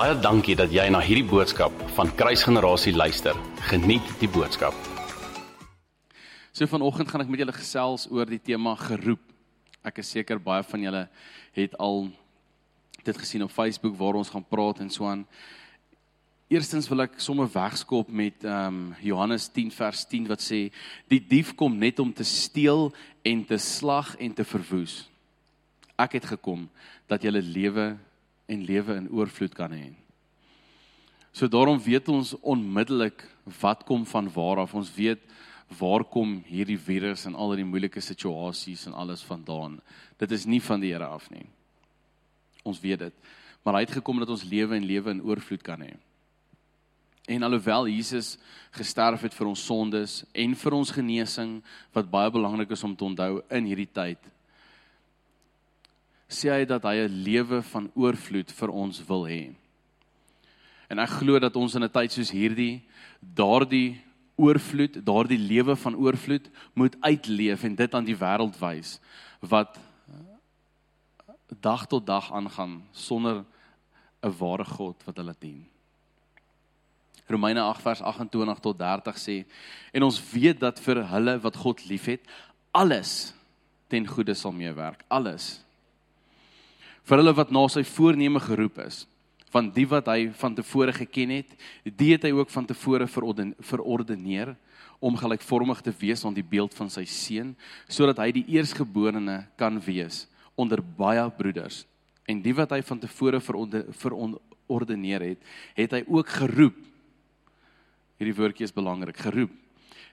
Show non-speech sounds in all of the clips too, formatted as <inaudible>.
Baie dankie dat jy na hierdie boodskap van Kruisgenerasie luister. Geniet die boodskap. So vanoggend gaan ek met julle gesels oor die tema geroep. Ek is seker baie van julle het al dit gesien op Facebook waar ons gaan praat en so aan. Eerstens wil ek sommer wegskop met ehm um, Johannes 10 vers 10 wat sê die dief kom net om te steel en te slag en te verwoes. Ek het gekom dat jy lewe en lewe in oorvloed kan hê. So daarom weet ons onmiddellik wat kom van waar af. Ons weet waar kom hierdie virus en al die moeilike situasies en alles vandaan. Dit is nie van die Here af nie. Ons weet dit. Maar hy het gekom dat ons lewe en lewe in oorvloed kan hê. En alhoewel Jesus gesterf het vir ons sondes en vir ons genesing wat baie belangrik is om te onthou in hierdie tyd, sê hy dat hy 'n lewe van oorvloed vir ons wil hê. En ek glo dat ons in 'n tyd soos hierdie daardie oorvloed, daardie lewe van oorvloed moet uitleef en dit aan die wêreld wys wat dag tot dag aangaan sonder 'n ware God wat hulle dien. Romeine 8 vers 28 tot 30 sê en ons weet dat vir hulle wat God liefhet alles ten goeie sal meewerk alles vir hulle wat na sy voorneme geroep is van die wat hy van tevore geken het die het hy ook van tevore verordeneer om gelykvormig te wees aan die beeld van sy seun sodat hy die eersgeborene kan wees onder baie broeders. En die wat hy van tevore verordeneer het het hy ook geroep. Hierdie woordjie is belangrik geroep.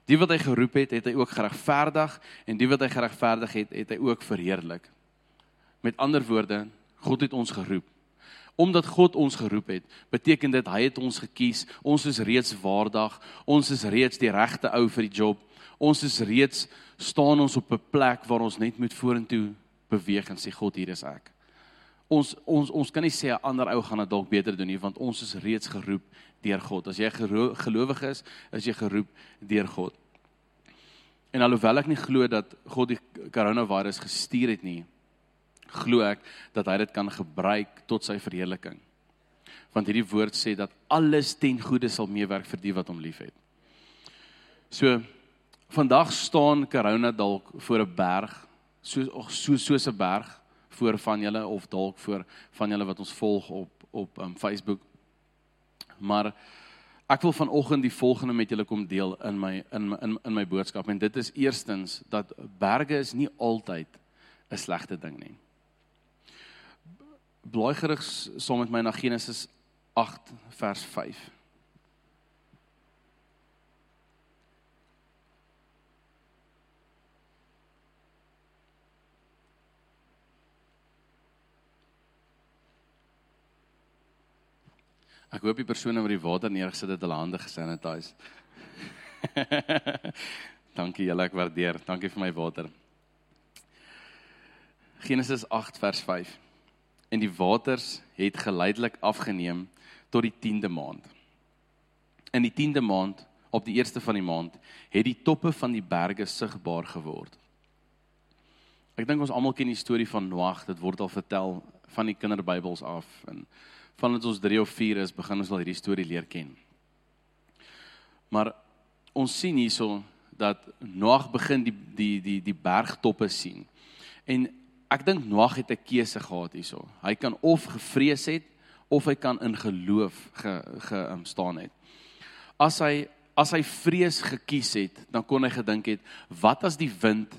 Die wat hy geroep het het hy ook geregverdig en die wat hy geregverdig het het hy ook verheerlik met ander woorde God het ons geroep. Omdat God ons geroep het, beteken dit hy het ons gekies. Ons is reeds waardig. Ons is reeds die regte ou vir die job. Ons is reeds staan ons op 'n plek waar ons net moet vorentoe beweeg en sê God, hier is ek. Ons ons ons kan nie sê 'n ander ou gaan dit dalk beter doen nie, want ons is reeds geroep deur God. As jy gelowig is, is jy geroep deur God. En alhoewel ek nie glo dat God die coronavirus gestuur het nie, glo ek dat hy dit kan gebruik tot sy verheerliking. Want hierdie woord sê dat alles ten goeie sal meewerk vir die wat hom liefhet. So vandag staan corona dalk voor 'n berg, so so soos 'n berg voor van julle of dalk voor van julle wat ons volg op op um, Facebook. Maar ek wil vanoggend die volgende met julle kom deel in my in my in, in my boodskap en dit is eerstens dat berge is nie altyd 'n slegte ding nie blaai gerig saam met my na Genesis 8 vers 5. Ek hoop die persone wat die water neergesit het, hulle hande gesanitiseer. <laughs> Dankie julle, ek waardeer. Dankie vir my water. Genesis 8 vers 5 en die waters het geleidelik afgeneem tot die 10de maand. In die 10de maand, op die eerste van die maand, het die toppe van die berge sigbaar geword. Ek dink ons almal ken die storie van Noag, dit word al vertel van die kinderbybels af en vandat ons 3 of 4 is, begin ons al hierdie storie leer ken. Maar ons sien hierso dat Noag begin die die die die bergtoppe sien. En ek dink Noag het 'n keuse gehad hierso. Hy kan of gevrees het of hy kan in geloof ge, ge um, staan het. As hy as hy vrees gekies het, dan kon hy gedink het, wat as die wind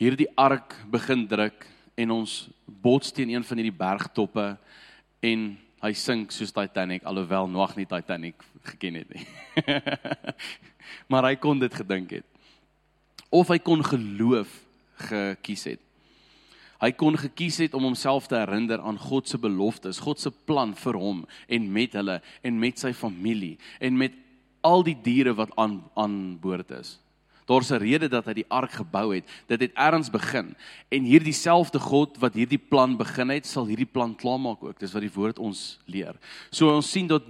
hierdie ark begin druk en ons bots teen een van hierdie bergtoppe en hy sink soos Titanic alhoewel Noag nie Titanic geken het nie. <laughs> maar hy kon dit gedink het. Of hy kon geloof gekies het. Hy kon gekies het om homself te herinner aan God se beloftes, God se plan vir hom en met hulle en met sy familie en met al die diere wat aan aan boord is. Daar's 'n rede dat hy die ark gebou het. Dit het ergens begin. En hierdie selfde God wat hierdie plan begin het, sal hierdie plan klaarmaak ook. Dis wat die woord ons leer. So ons sien dat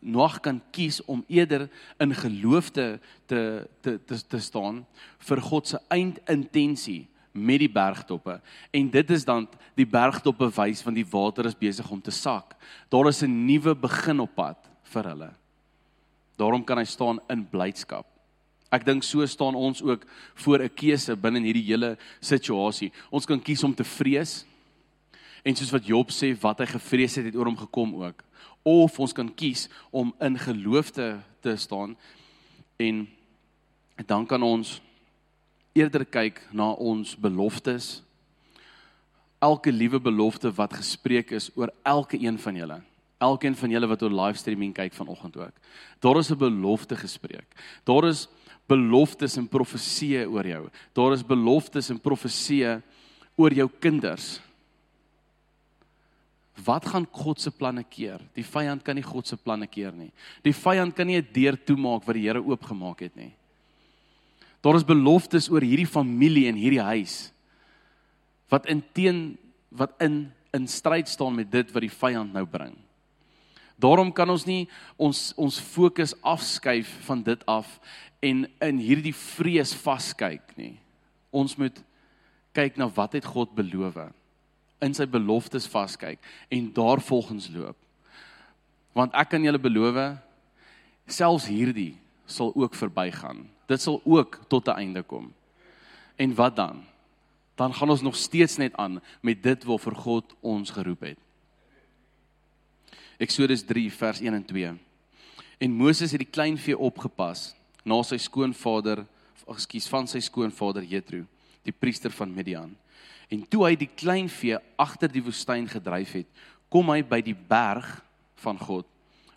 Noag kan kies om eerder in geloof te te te te, te staan vir God se eindintensie met die bergtoppe. En dit is dan die bergtoppe wys van die water is besig om te sak. Daar is 'n nuwe begin op pad vir hulle. Daarom kan hy staan in blydskap. Ek dink so staan ons ook voor 'n keuse binne hierdie hele situasie. Ons kan kies om te vrees en soos wat Job sê wat hy gevrees het het oor hom gekom ook. Of ons kan kies om in geloof te, te staan en dan kan ons eerder kyk na ons beloftes. Elke liewe belofte wat gespreek is oor elke een van julle. Elkeen van julle wat op livestreaming kyk vanoggend ook. Daar is 'n belofte gespreek. Daar is beloftes en profeseë oor jou. Daar is beloftes en profeseë oor jou kinders. Wat gaan God se planne keer? Die vyand kan nie God se planne keer nie. Die vyand kan nie 'n deur toemaak wat die Here oopgemaak het nie. Daar is beloftes oor hierdie familie en hierdie huis wat in teen wat in in stryd staan met dit wat die vyand nou bring. Daarom kan ons nie ons ons fokus afskuif van dit af en in hierdie vrees vaskyk nie. Ons moet kyk na wat het God beloof in sy beloftes vaskyk en daarvolgens loop. Want ek kan julle beloof selfs hierdie sal ook verbygaan. Dit sal ook tot 'n einde kom. En wat dan? Dan gaan ons nog steeds net aan met dit waarvoor God ons geroep het. Eksodus 3 vers 1 en 2. En Moses het die kleinvee opgepas na sy skoonvader, ekskuus, van sy skoonvader Jethro, die priester van Midian. En toe hy die kleinvee agter die woestyn gedryf het, kom hy by die berg van God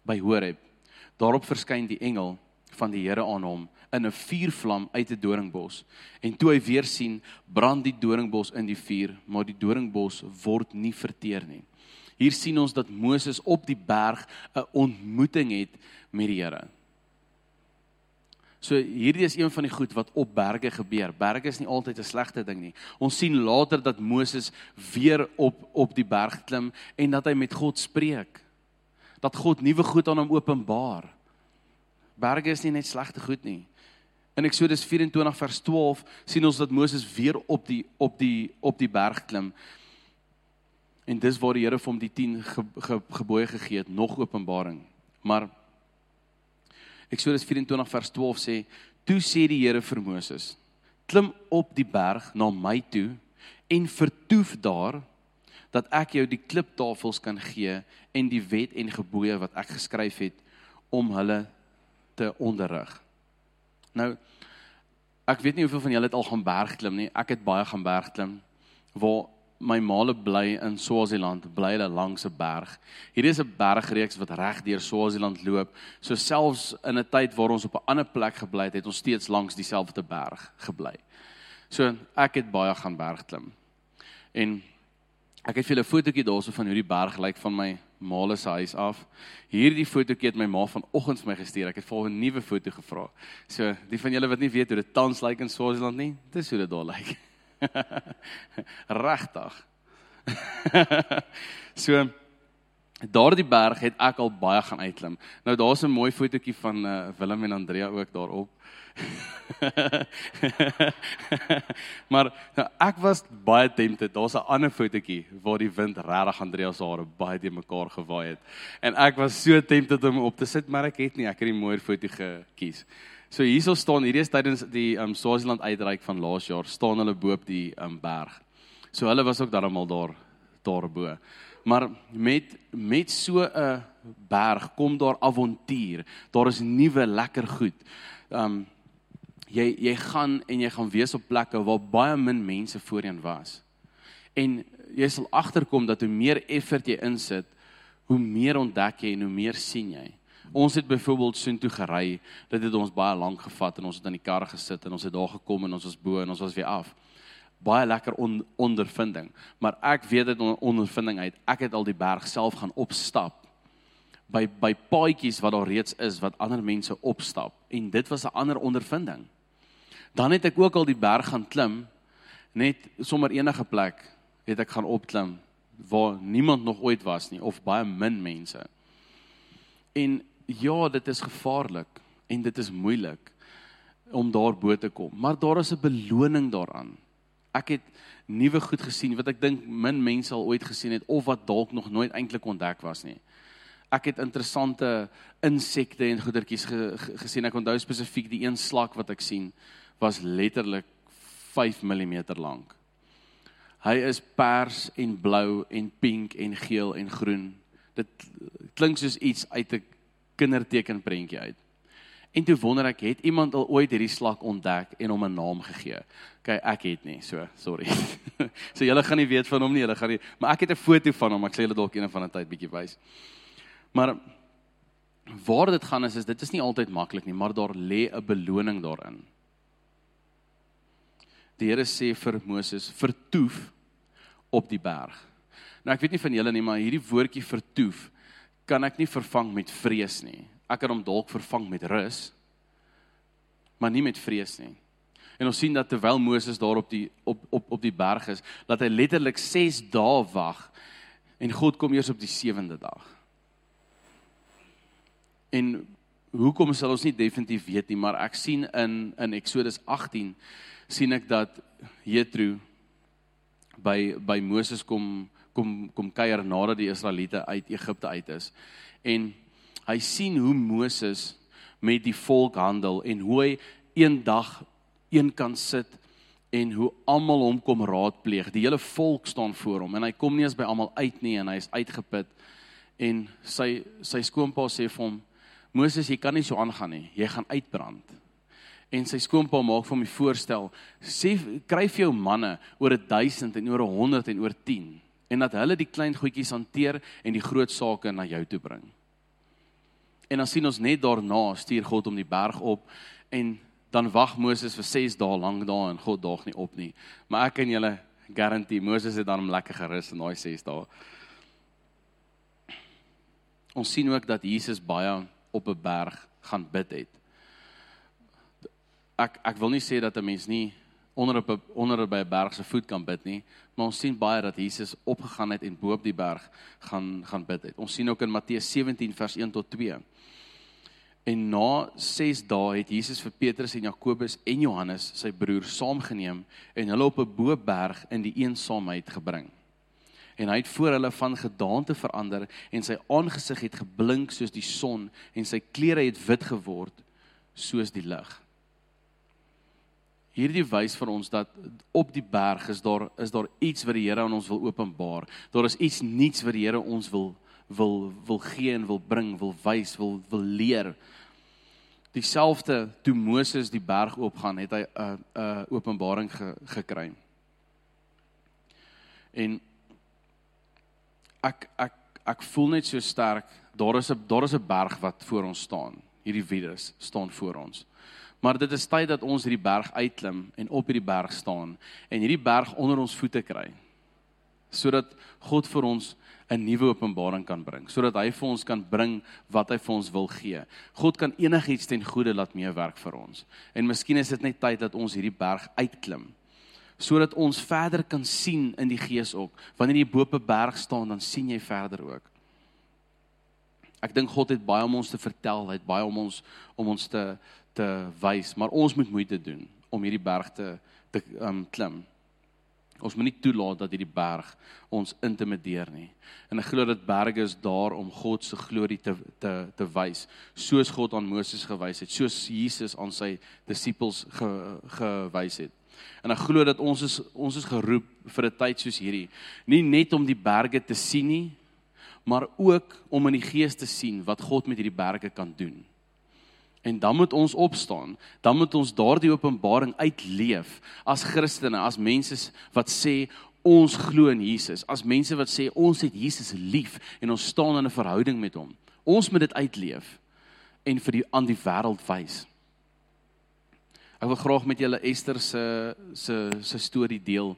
by Horeb. Daarop verskyn die engel van die Here aan hom in 'n vuurvlam uit 'n doringbos. En toe hy weer sien, brand die doringbos in die vuur, maar die doringbos word nie verteer nie. Hier sien ons dat Moses op die berg 'n ontmoeting het met die Here. So hierdie is een van die goed wat op berge gebeur. Berge is nie altyd 'n slegte ding nie. Ons sien later dat Moses weer op op die berg klim en dat hy met God spreek. Dat God nuwe goed aan hom openbaar. Berge is nie net slegte goed nie. In Eksodus 24 vers 12 sien ons dat Moses weer op die op die op die berg klim. En dis waar die Here vir hom die 10 ge, ge, gebooie gegee het, nog openbaring. Maar Eksodus 24 vers 12 sê: "Toe sê die Here vir Moses: Klim op die berg na my toe en vertoef daar dat ek jou die kliptafels kan gee en die wet en gebooie wat ek geskryf het om hulle te onderrig." Nou ek weet nie hoeveel van julle het al gaan berg klim nie. Ek het baie gaan berg klim waar my maale bly in Swaziland, bly hulle langs 'n berg. Hier is 'n bergreeks wat reg deur Swaziland loop. So selfs in 'n tyd waar ons op 'n ander plek gebly het, het ons steeds langs dieselfde berg gebly. So ek het baie gaan berg klim. En ek het vir julle 'n fotootjie daarso van hoe die berg lyk van my maale se huis af. Hierdie fotootjie het my ma vanoggend vir my gestuur. Ek het vir 'n nuwe foto gevra. So die van julle wat nie weet hoe dit tans lyk in Swaziland nie, dis hoe dit daar lyk. <laughs> Regtig. <laughs> so daardie berg het ek al baie gaan uitklim. Nou daar's 'n mooi fotootjie van uh, Willem en Andrea ook daarop. <laughs> maar nou, ek was baie tempted. Daar's 'n ander fotootjie waar die wind regtig Andrea se hare baie te mekaar gewaai het. En ek was so tempted om op te sit, maar ek het nie. Ek het die mooier foto gekies. So hierso staan hierdie is tydens die um Swaziland uitreik van laas jaar staan hulle bo op die um berg. So hulle was ook daarmal daar daarbo. Maar met met so 'n berg kom daar avontuur. Daar is nuwe lekker goed. Um jy jy gaan en jy gaan wees op plekke waar baie min mense voorheen was. En jy sal agterkom dat hoe meer effort jy insit, hoe meer ontdek jy en hoe meer sien jy. Ons het byvoorbeeld soontoe gery. Dit het ons baie lank gevat en ons het in die kar gesit en ons het daar gekom en ons was bo en ons was weer af. Baie lekker on, ondervinding. Maar ek weet dit on, ondervinding uit. Ek het al die berg self gaan opstap by by paadjies wat daar reeds is wat ander mense opstap en dit was 'n ander ondervinding. Dan het ek ook al die berg gaan klim net sommer enige plek het ek gaan opklim waar niemand nog ooit was nie of baie min mense. En ja, dit is gevaarlik en dit is moeilik om daar bo te kom, maar daar is 'n beloning daaraan. Ek het nuwe goed gesien wat ek dink min mense al ooit gesien het of wat dalk nog nooit eintlik ontdek was nie. Ek het interessante insekte en goedertjies ge, ge, gesien. Ek onthou spesifiek die een slak wat ek sien was letterlik 5 mm lank. Hy is pers en blou en pink en geel en groen. Dit klink soos iets uit 'n kindertekenprentjie uit. En toe wonder ek, het iemand al ooit hierdie slak ontdek en hom 'n naam gegee? OK, ek het nie, so sorry. <laughs> so julle gaan nie weet van hom nie, julle gaan nie, maar ek het 'n foto van hom. Ek sê julle dalk een van 'n tyd bietjie wys. Maar waar dit gaan is is dit is nie altyd maklik nie, maar daar lê 'n beloning daarin. Die Here sê vir Moses: "Vertoef op die berg." Nou ek weet nie van julle nie, maar hierdie woordjie vertoef kan ek nie vervang met vrees nie. Ek kan hom dalk vervang met rus, maar nie met vrees nie. En ons sien dat terwyl Moses daar op die op op op die berg is, dat hy letterlik 6 dae wag en God kom eers op die 7de dag. En hoekom sal ons nie definitief weet nie, maar ek sien in in Eksodus 18 sien ek dat Jethro by by Moses kom kom kom kuier nadat die Israeliete uit Egipte uit is. En hy sien hoe Moses met die volk handel en hoe hy eendag een kan sit en hoe almal hom kom raadpleeg. Die hele volk staan voor hom en hy kom nie eens by almal uit nie en hy is uitgeput. En sy sy skoonpa sê vir hom: "Moses, jy kan nie so aangaan nie. Jy gaan uitbrand." en sy skoonpa maak vir hom die voorstel sê kry vir jou manne oor 1000 en oor 100 en oor 10 en dat hulle die klein goedjies hanteer en die groot sake na jou toe bring. En dan sien ons net daarna stuur God om die berg op en dan wag Moses vir 6 dae lank daar en God daag nie op nie. Maar ek kan julle garandeer Moses het dan hom lekker gerus in daai 6 dae. Ons sien ook dat Jesus baie op 'n berg gaan bid het ek ek wil nie sê dat 'n mens nie onder op onder by 'n berg se voet kan bid nie, maar ons sien baie dat Jesus opgegaan het en bo op die berg gaan gaan bid het. Ons sien ook in Matteus 17 vers 1 tot 2. En na 6 dae het Jesus vir Petrus en Jakobus en Johannes, sy broer, saamgeneem en hulle op 'n bo berg in die eensaamheid gebring. En hy het voor hulle van gedaante verander en sy aangesig het geblink soos die son en sy klere het wit geword soos die lig hierdie wys vir ons dat op die berg is daar is daar iets wat die Here aan ons wil openbaar. Daar is iets nuuts wat die Here ons wil wil wil gee en wil bring, wil wys, wil wil leer. Dieselfde toe Moses die berg oopgaan, het hy 'n 'n openbaring ge, gekry. En ek ek ek voel net so sterk, daar is 'n daar is 'n berg wat voor ons staan. Hierdie virus staan voor ons. Maar dit is tyd dat ons hierdie berg uitklim en op hierdie berg staan en hierdie berg onder ons voete kry. Sodat God vir ons 'n nuwe openbaring kan bring, sodat hy vir ons kan bring wat hy vir ons wil gee. God kan enigiets ten goeie laat meewerk vir ons. En miskien is dit net tyd dat ons hierdie berg uitklim sodat ons verder kan sien in die gees ook. Wanneer jy bo op 'n berg staan, dan sien jy verder ook. Ek dink God het baie om ons te vertel, hy het baie om ons om ons te te wys, maar ons moet moeite doen om hierdie berg te te um, klim. Ons moet nie toelaat dat hierdie berg ons intimideer nie. En ek glo dat berge is daar om God se glorie te te te wys, soos God aan Moses gewys het, soos Jesus aan sy disippels ge, gewys het. En ek glo dat ons is ons is geroep vir 'n tyd soos hierdie, nie net om die berge te sien nie, maar ook om in die gees te sien wat God met hierdie berge kan doen. En dan moet ons opstaan. Dan moet ons daardie openbaring uitleef as Christene, as mense wat sê ons glo in Jesus, as mense wat sê ons het Jesus lief en ons staan in 'n verhouding met hom. Ons moet dit uitleef en vir die aan die wêreld wys. Ek wil graag met julle Esther se se se storie deel.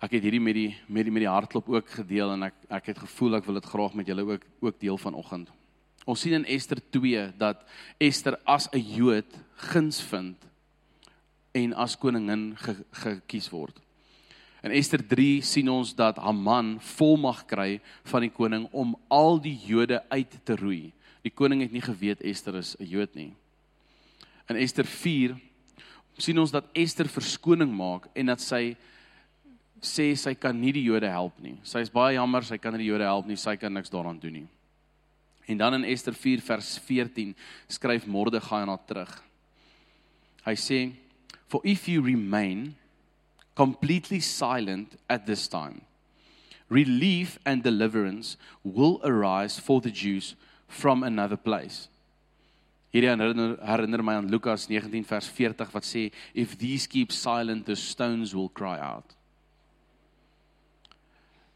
Ek het hierdie met die met die met die hartklop ook gedeel en ek ek het gevoel ek wil dit graag met julle ook ook deel vanoggend. Ons sien in Ester 2 dat Ester as 'n Jood guns vind en as koningin ge, gekies word. In Ester 3 sien ons dat Haman volmag kry van die koning om al die Jode uit te roei. Die koning het nie geweet Ester is 'n Jood nie. In Ester 4 sien ons dat Ester verskoning maak en dat sy sê sy kan nie die Jode help nie. Sy is baie jammer, sy kan nie die Jode help nie, sy kan niks daaraan doen nie. En dan in Ester 4 vers 14 skryf Mordegai aan haar terug. Hy sê, "For if you remain completely silent at this time, relief and deliverance will arise for the Jews from another place." Hierdie herinner, herinner my aan Lukas 19 vers 40 wat sê, "If these keep silent, the stones will cry out."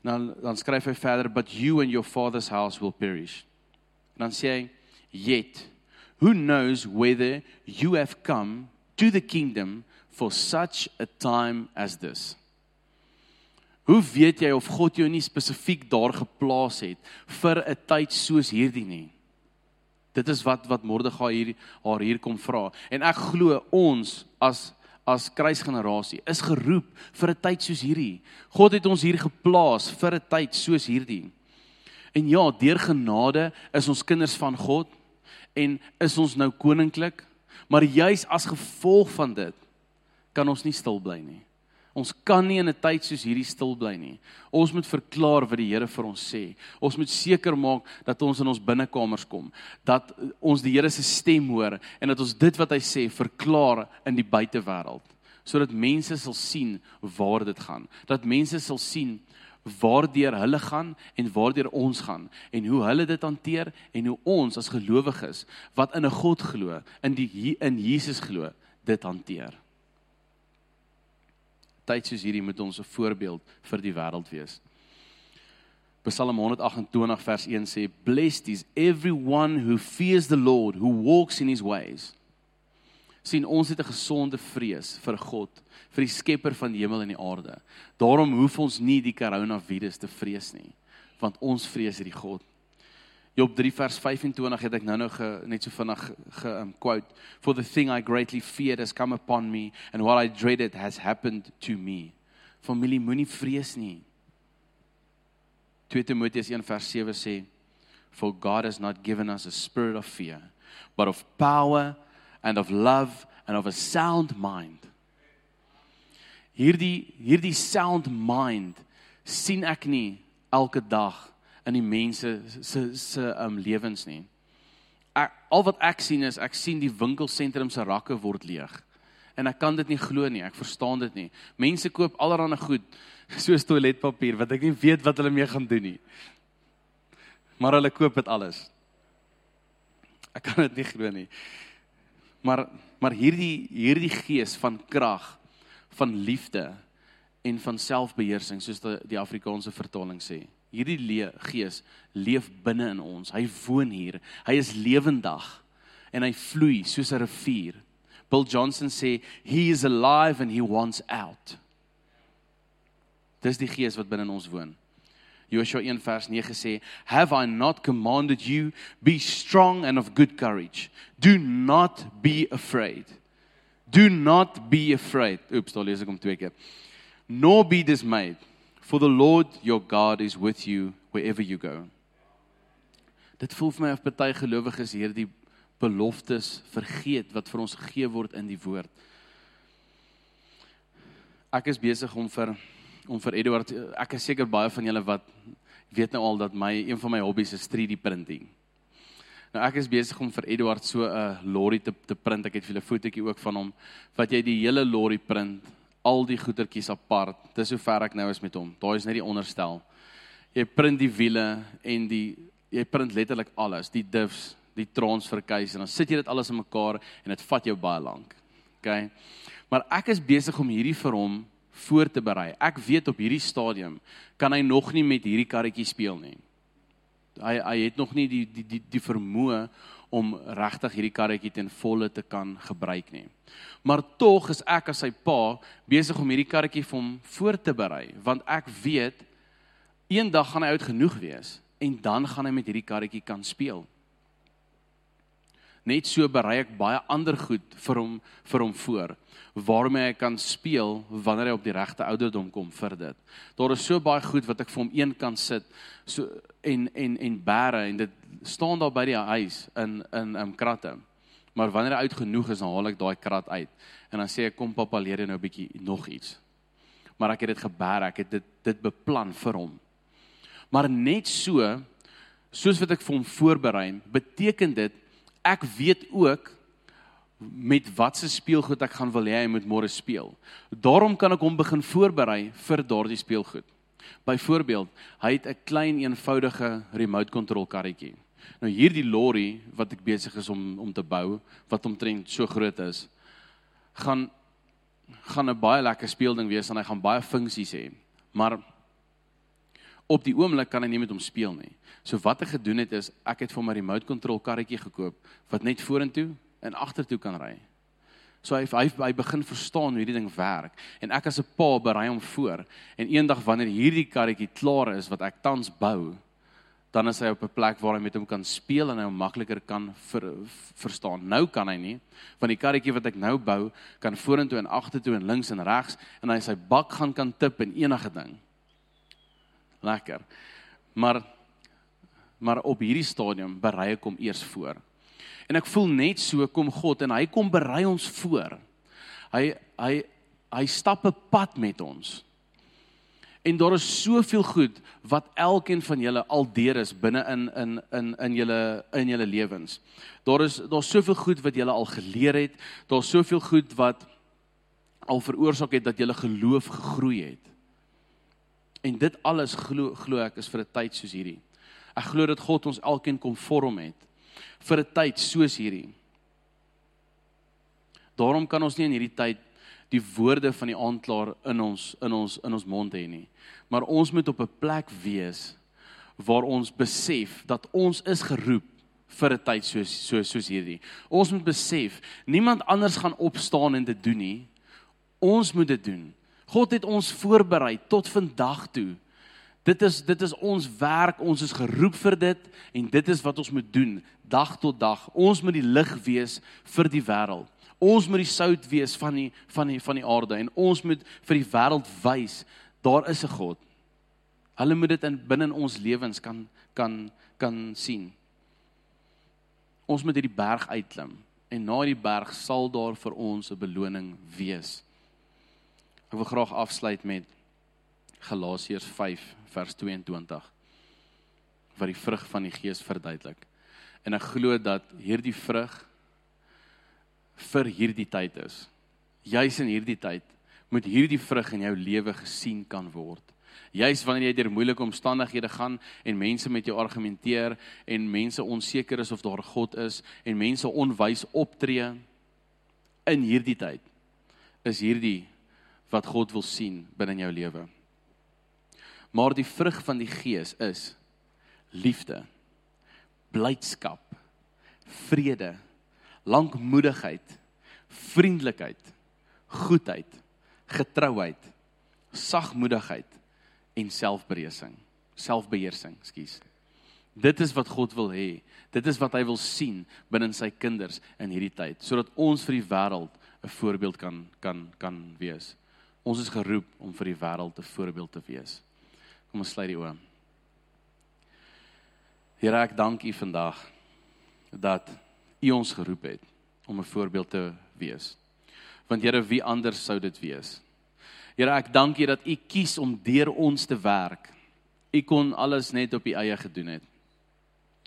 Nou dan skryf hy verder, "But you and your father's house will perish." En dan sê hy, "Yet who knows whether you have come to the kingdom for such a time as this?" Hoe weet jy of God jou nie spesifiek daar geplaas het vir 'n tyd soos hierdie nie? Dit is wat wat Mordegai hier haar hier kom vra. En ek glo ons as as kruisgenerasie is geroep vir 'n tyd soos hierdie. God het ons hier geplaas vir 'n tyd soos hierdie. En ja, deur genade is ons kinders van God en is ons nou koninklik, maar juis as gevolg van dit kan ons nie stil bly nie. Ons kan nie in 'n tyd soos hierdie stil bly nie. Ons moet verklaar wat die Here vir ons sê. Ons moet seker maak dat ons in ons binnekamers kom, dat ons die Here se stem hoor en dat ons dit wat hy sê verklaar in die buitewêreld, sodat mense sal sien waar dit gaan. Dat mense sal sien waardeur hulle gaan en waardeur ons gaan en hoe hulle dit hanteer en hoe ons as gelowiges wat in 'n God glo, in die in Jesus glo, dit hanteer. Tyd soos hierdie moet ons 'n voorbeeld vir die wêreld wees. Psalm 128 vers 1 sê blessed is everyone who fears the Lord who walks in his ways. Sien ons het 'n gesonde vrees vir God vir die skepper van die hemel en die aarde. Daarom hoef ons nie die koronavirus te vrees nie, want ons vrees hierdie God. Job 3 vers 25 het ek nou-nou net so vinnig ge um, quote for the thing I greatly feared has come upon me and what I dreaded has happened to me. Familie moenie vrees nie. 2 Timoteus 1 vers 7 sê for God has not given us a spirit of fear but of power and of love and of a sound mind hierdie hierdie sound mind sien ek nie elke dag in die mense se se um lewens nie. Ek, al wat ek sien is ek sien die winkelsentrum se rakke word leeg. En ek kan dit nie glo nie. Ek verstaan dit nie. Mense koop allerlei goed <laughs> soos toiletpapier wat ek nie weet wat hulle mee gaan doen nie. Maar hulle koop dit alles. Ek kan dit nie glo nie. Maar maar hierdie hierdie gees van krag van liefde en van selfbeheersing soos die, die Afrikaanse vertaling sê. Hierdie le gees leef binne in ons. Hy woon hier. Hy is lewendig en hy vloei soos 'n rivier. Bill Johnson sê he is alive and he wants out. Dis die gees wat binne in ons woon. Joshua 1 vers 9 sê, "Have I not commanded you be strong and of good courage? Do not be afraid." Do not be afraid. Oeps, daar lees ek hom twee keer. Nor be dismayed, for the Lord your God is with you wherever you go. Dit voel vir my of baie gelowiges hierdie beloftes vergeet wat vir ons gegee word in die woord. Ek is besig om vir om vir Eduard ek is seker baie van julle wat weet nou al dat my een van my hobbies is 3D printing. Nou ek is besig om vir Eduard so 'n lorry te te print. Ek het vir 'n fotootjie ook van hom wat jy die hele lorry print, al die goedertjies apart. Dis hoe ver ek nou is met hom. Daai is net die onderstel. Jy print die wiele en die jy print letterlik alles, die diffs, die transfer case en dan sit jy dit alles in mekaar en dit vat jou baie lank. OK. Maar ek is besig om hierdie vir hom voor te berei. Ek weet op hierdie stadium kan hy nog nie met hierdie karretjie speel nie hy hy het nog nie die die die die vermoë om regtig hierdie karretjie ten volle te kan gebruik nie. Maar tog is ek as sy pa besig om hierdie karretjie vir hom voor te berei want ek weet eendag gaan hy oud genoeg wees en dan gaan hy met hierdie karretjie kan speel. Net so berei ek baie ander goed vir hom vir hom voor waarmee hy kan speel wanneer hy op die regte ouderdom kom vir dit. Daar is so baie goed wat ek vir hom een kan sit so en en en bære en dit staan daar by die huis in in in kratte. Maar wanneer hy oud genoeg is, dan haal ek daai krat uit En dan sê ek kom pappa leer jou nou 'n bietjie nog iets. Maar ek het dit gebaar, ek het dit dit beplan vir hom. Maar net so soos wat ek vir hom voorberei, beteken dit ek weet ook met watse speelgoed ek gaan wil hê hy moet môre speel. Daarom kan ek hom begin voorberei vir daardie speelgoed. Byvoorbeeld, hy het 'n klein eenvoudige remote control karretjie. Nou hierdie lorry wat ek besig is om om te bou, wat omtrent so groot is, gaan gaan 'n baie lekker speelding wees en hy gaan baie funksies hê. Maar op die oomblik kan hy nie met hom speel nie. So wat ek gedoen het is ek het vir hom 'n remote control karretjie gekoop wat net vorentoe en agtertoe kan ry. So hy hy hy begin verstaan hoe hierdie ding werk en ek as 'n pa berei hom voor en eendag wanneer hierdie karretjie klaar is wat ek tans bou, dan is hy op 'n plek waar hy met hom kan speel en hy hom makliker kan ver, verstaan. Nou kan hy nie, want die karretjie wat ek nou bou, kan vorentoe en agtertoe en links en regs en hy sy bak gaan kan tip en enige ding. Lekker. Maar maar op hierdie stadium berei ek hom eers voor. En ek voel net so kom God en hy kom berei ons voor. Hy hy hy stap 'n pad met ons. En daar is soveel goed wat elkeen van julle al deur is binne in in in in julle in julle lewens. Daar is daar's soveel goed wat julle al geleer het. Daar's soveel goed wat al veroorsaak het dat julle geloof gegroei het. En dit alles glo glo ek is vir 'n tyd soos hierdie. Ek glo dat God ons elkeen kom vorm het vir 'n tyd soos hierdie. Daarom kan ons nie in hierdie tyd die woorde van die aanklaer in ons in ons in ons mond hê nie maar ons moet op 'n plek wees waar ons besef dat ons is geroep vir 'n tyd soos so soos hierdie. Ons moet besef niemand anders gaan opstaan en dit doen nie. Ons moet dit doen. God het ons voorberei tot vandag toe. Dit is dit is ons werk, ons is geroep vir dit en dit is wat ons moet doen dag tot dag. Ons moet die lig wees vir die wêreld. Ons moet die sout wees van die van die van die aarde en ons moet vir die wêreld wys daar is 'n God. Hulle moet dit in binne in ons lewens kan kan kan sien. Ons moet hierdie berg uitklim en na die berg sal daar vir ons 'n beloning wees. Ek wil graag afsluit met Galasiërs 5 vers 22 wat die vrug van die gees verduidelik. En ek glo dat hierdie vrug vir hierdie tyd is. Juis in hierdie tyd moet hierdie vrug in jou lewe gesien kan word. Juis wanneer jy deur moeilike omstandighede gaan en mense met jou argumenteer en mense onseker is of daar God is en mense onwys optree in hierdie tyd is hierdie wat God wil sien binne in jou lewe. Maar die vrug van die Gees is liefde, blydskap, vrede, lankmoedigheid, vriendelikheid, goedheid, getrouheid, sagmoedigheid en selfbeheersing. Selfbeheersing, skus. Dit is wat God wil hê. Dit is wat hy wil sien binne sy kinders in hierdie tyd, sodat ons vir die wêreld 'n voorbeeld kan kan kan wees. Ons is geroep om vir die wêreld 'n voorbeeld te wees. Kom ons sluit die oë. Here, ek dank U vandag dat U ons geroep het om 'n voorbeeld te wees. Want Here, wie anders sou dit wees? Here, ek dank U dat U kies om deur ons te werk. U kon alles net op U eie gedoen het.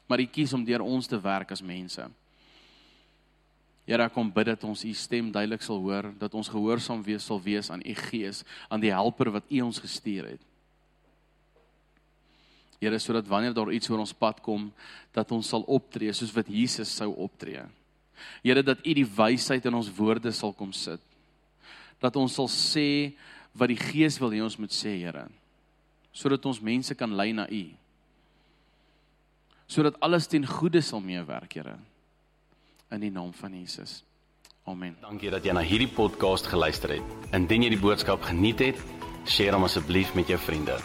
Maar U kies om deur ons te werk as mense. Here, ek kom bid dat ons U stem duidelik sal hoor, dat ons gehoorsaam wees sal wees aan U Gees, aan die Helper wat U ons gestuur het. Here, sodat wanneer daar iets oor ons pad kom, dat ons sal optree soos wat Jesus sou optree. Here dat U die wysheid in ons woorde sal kom sit. Dat ons sal sê wat die Gees wil hê ons moet sê, Here. Sodat ons mense kan lei na U. Sodat alles ten goeie sal meewerk, Here. In die naam van Jesus. Amen. Dankie dat jy na hierdie podcast geluister het. Indien jy die boodskap geniet het, deel hom asseblief met jou vriende.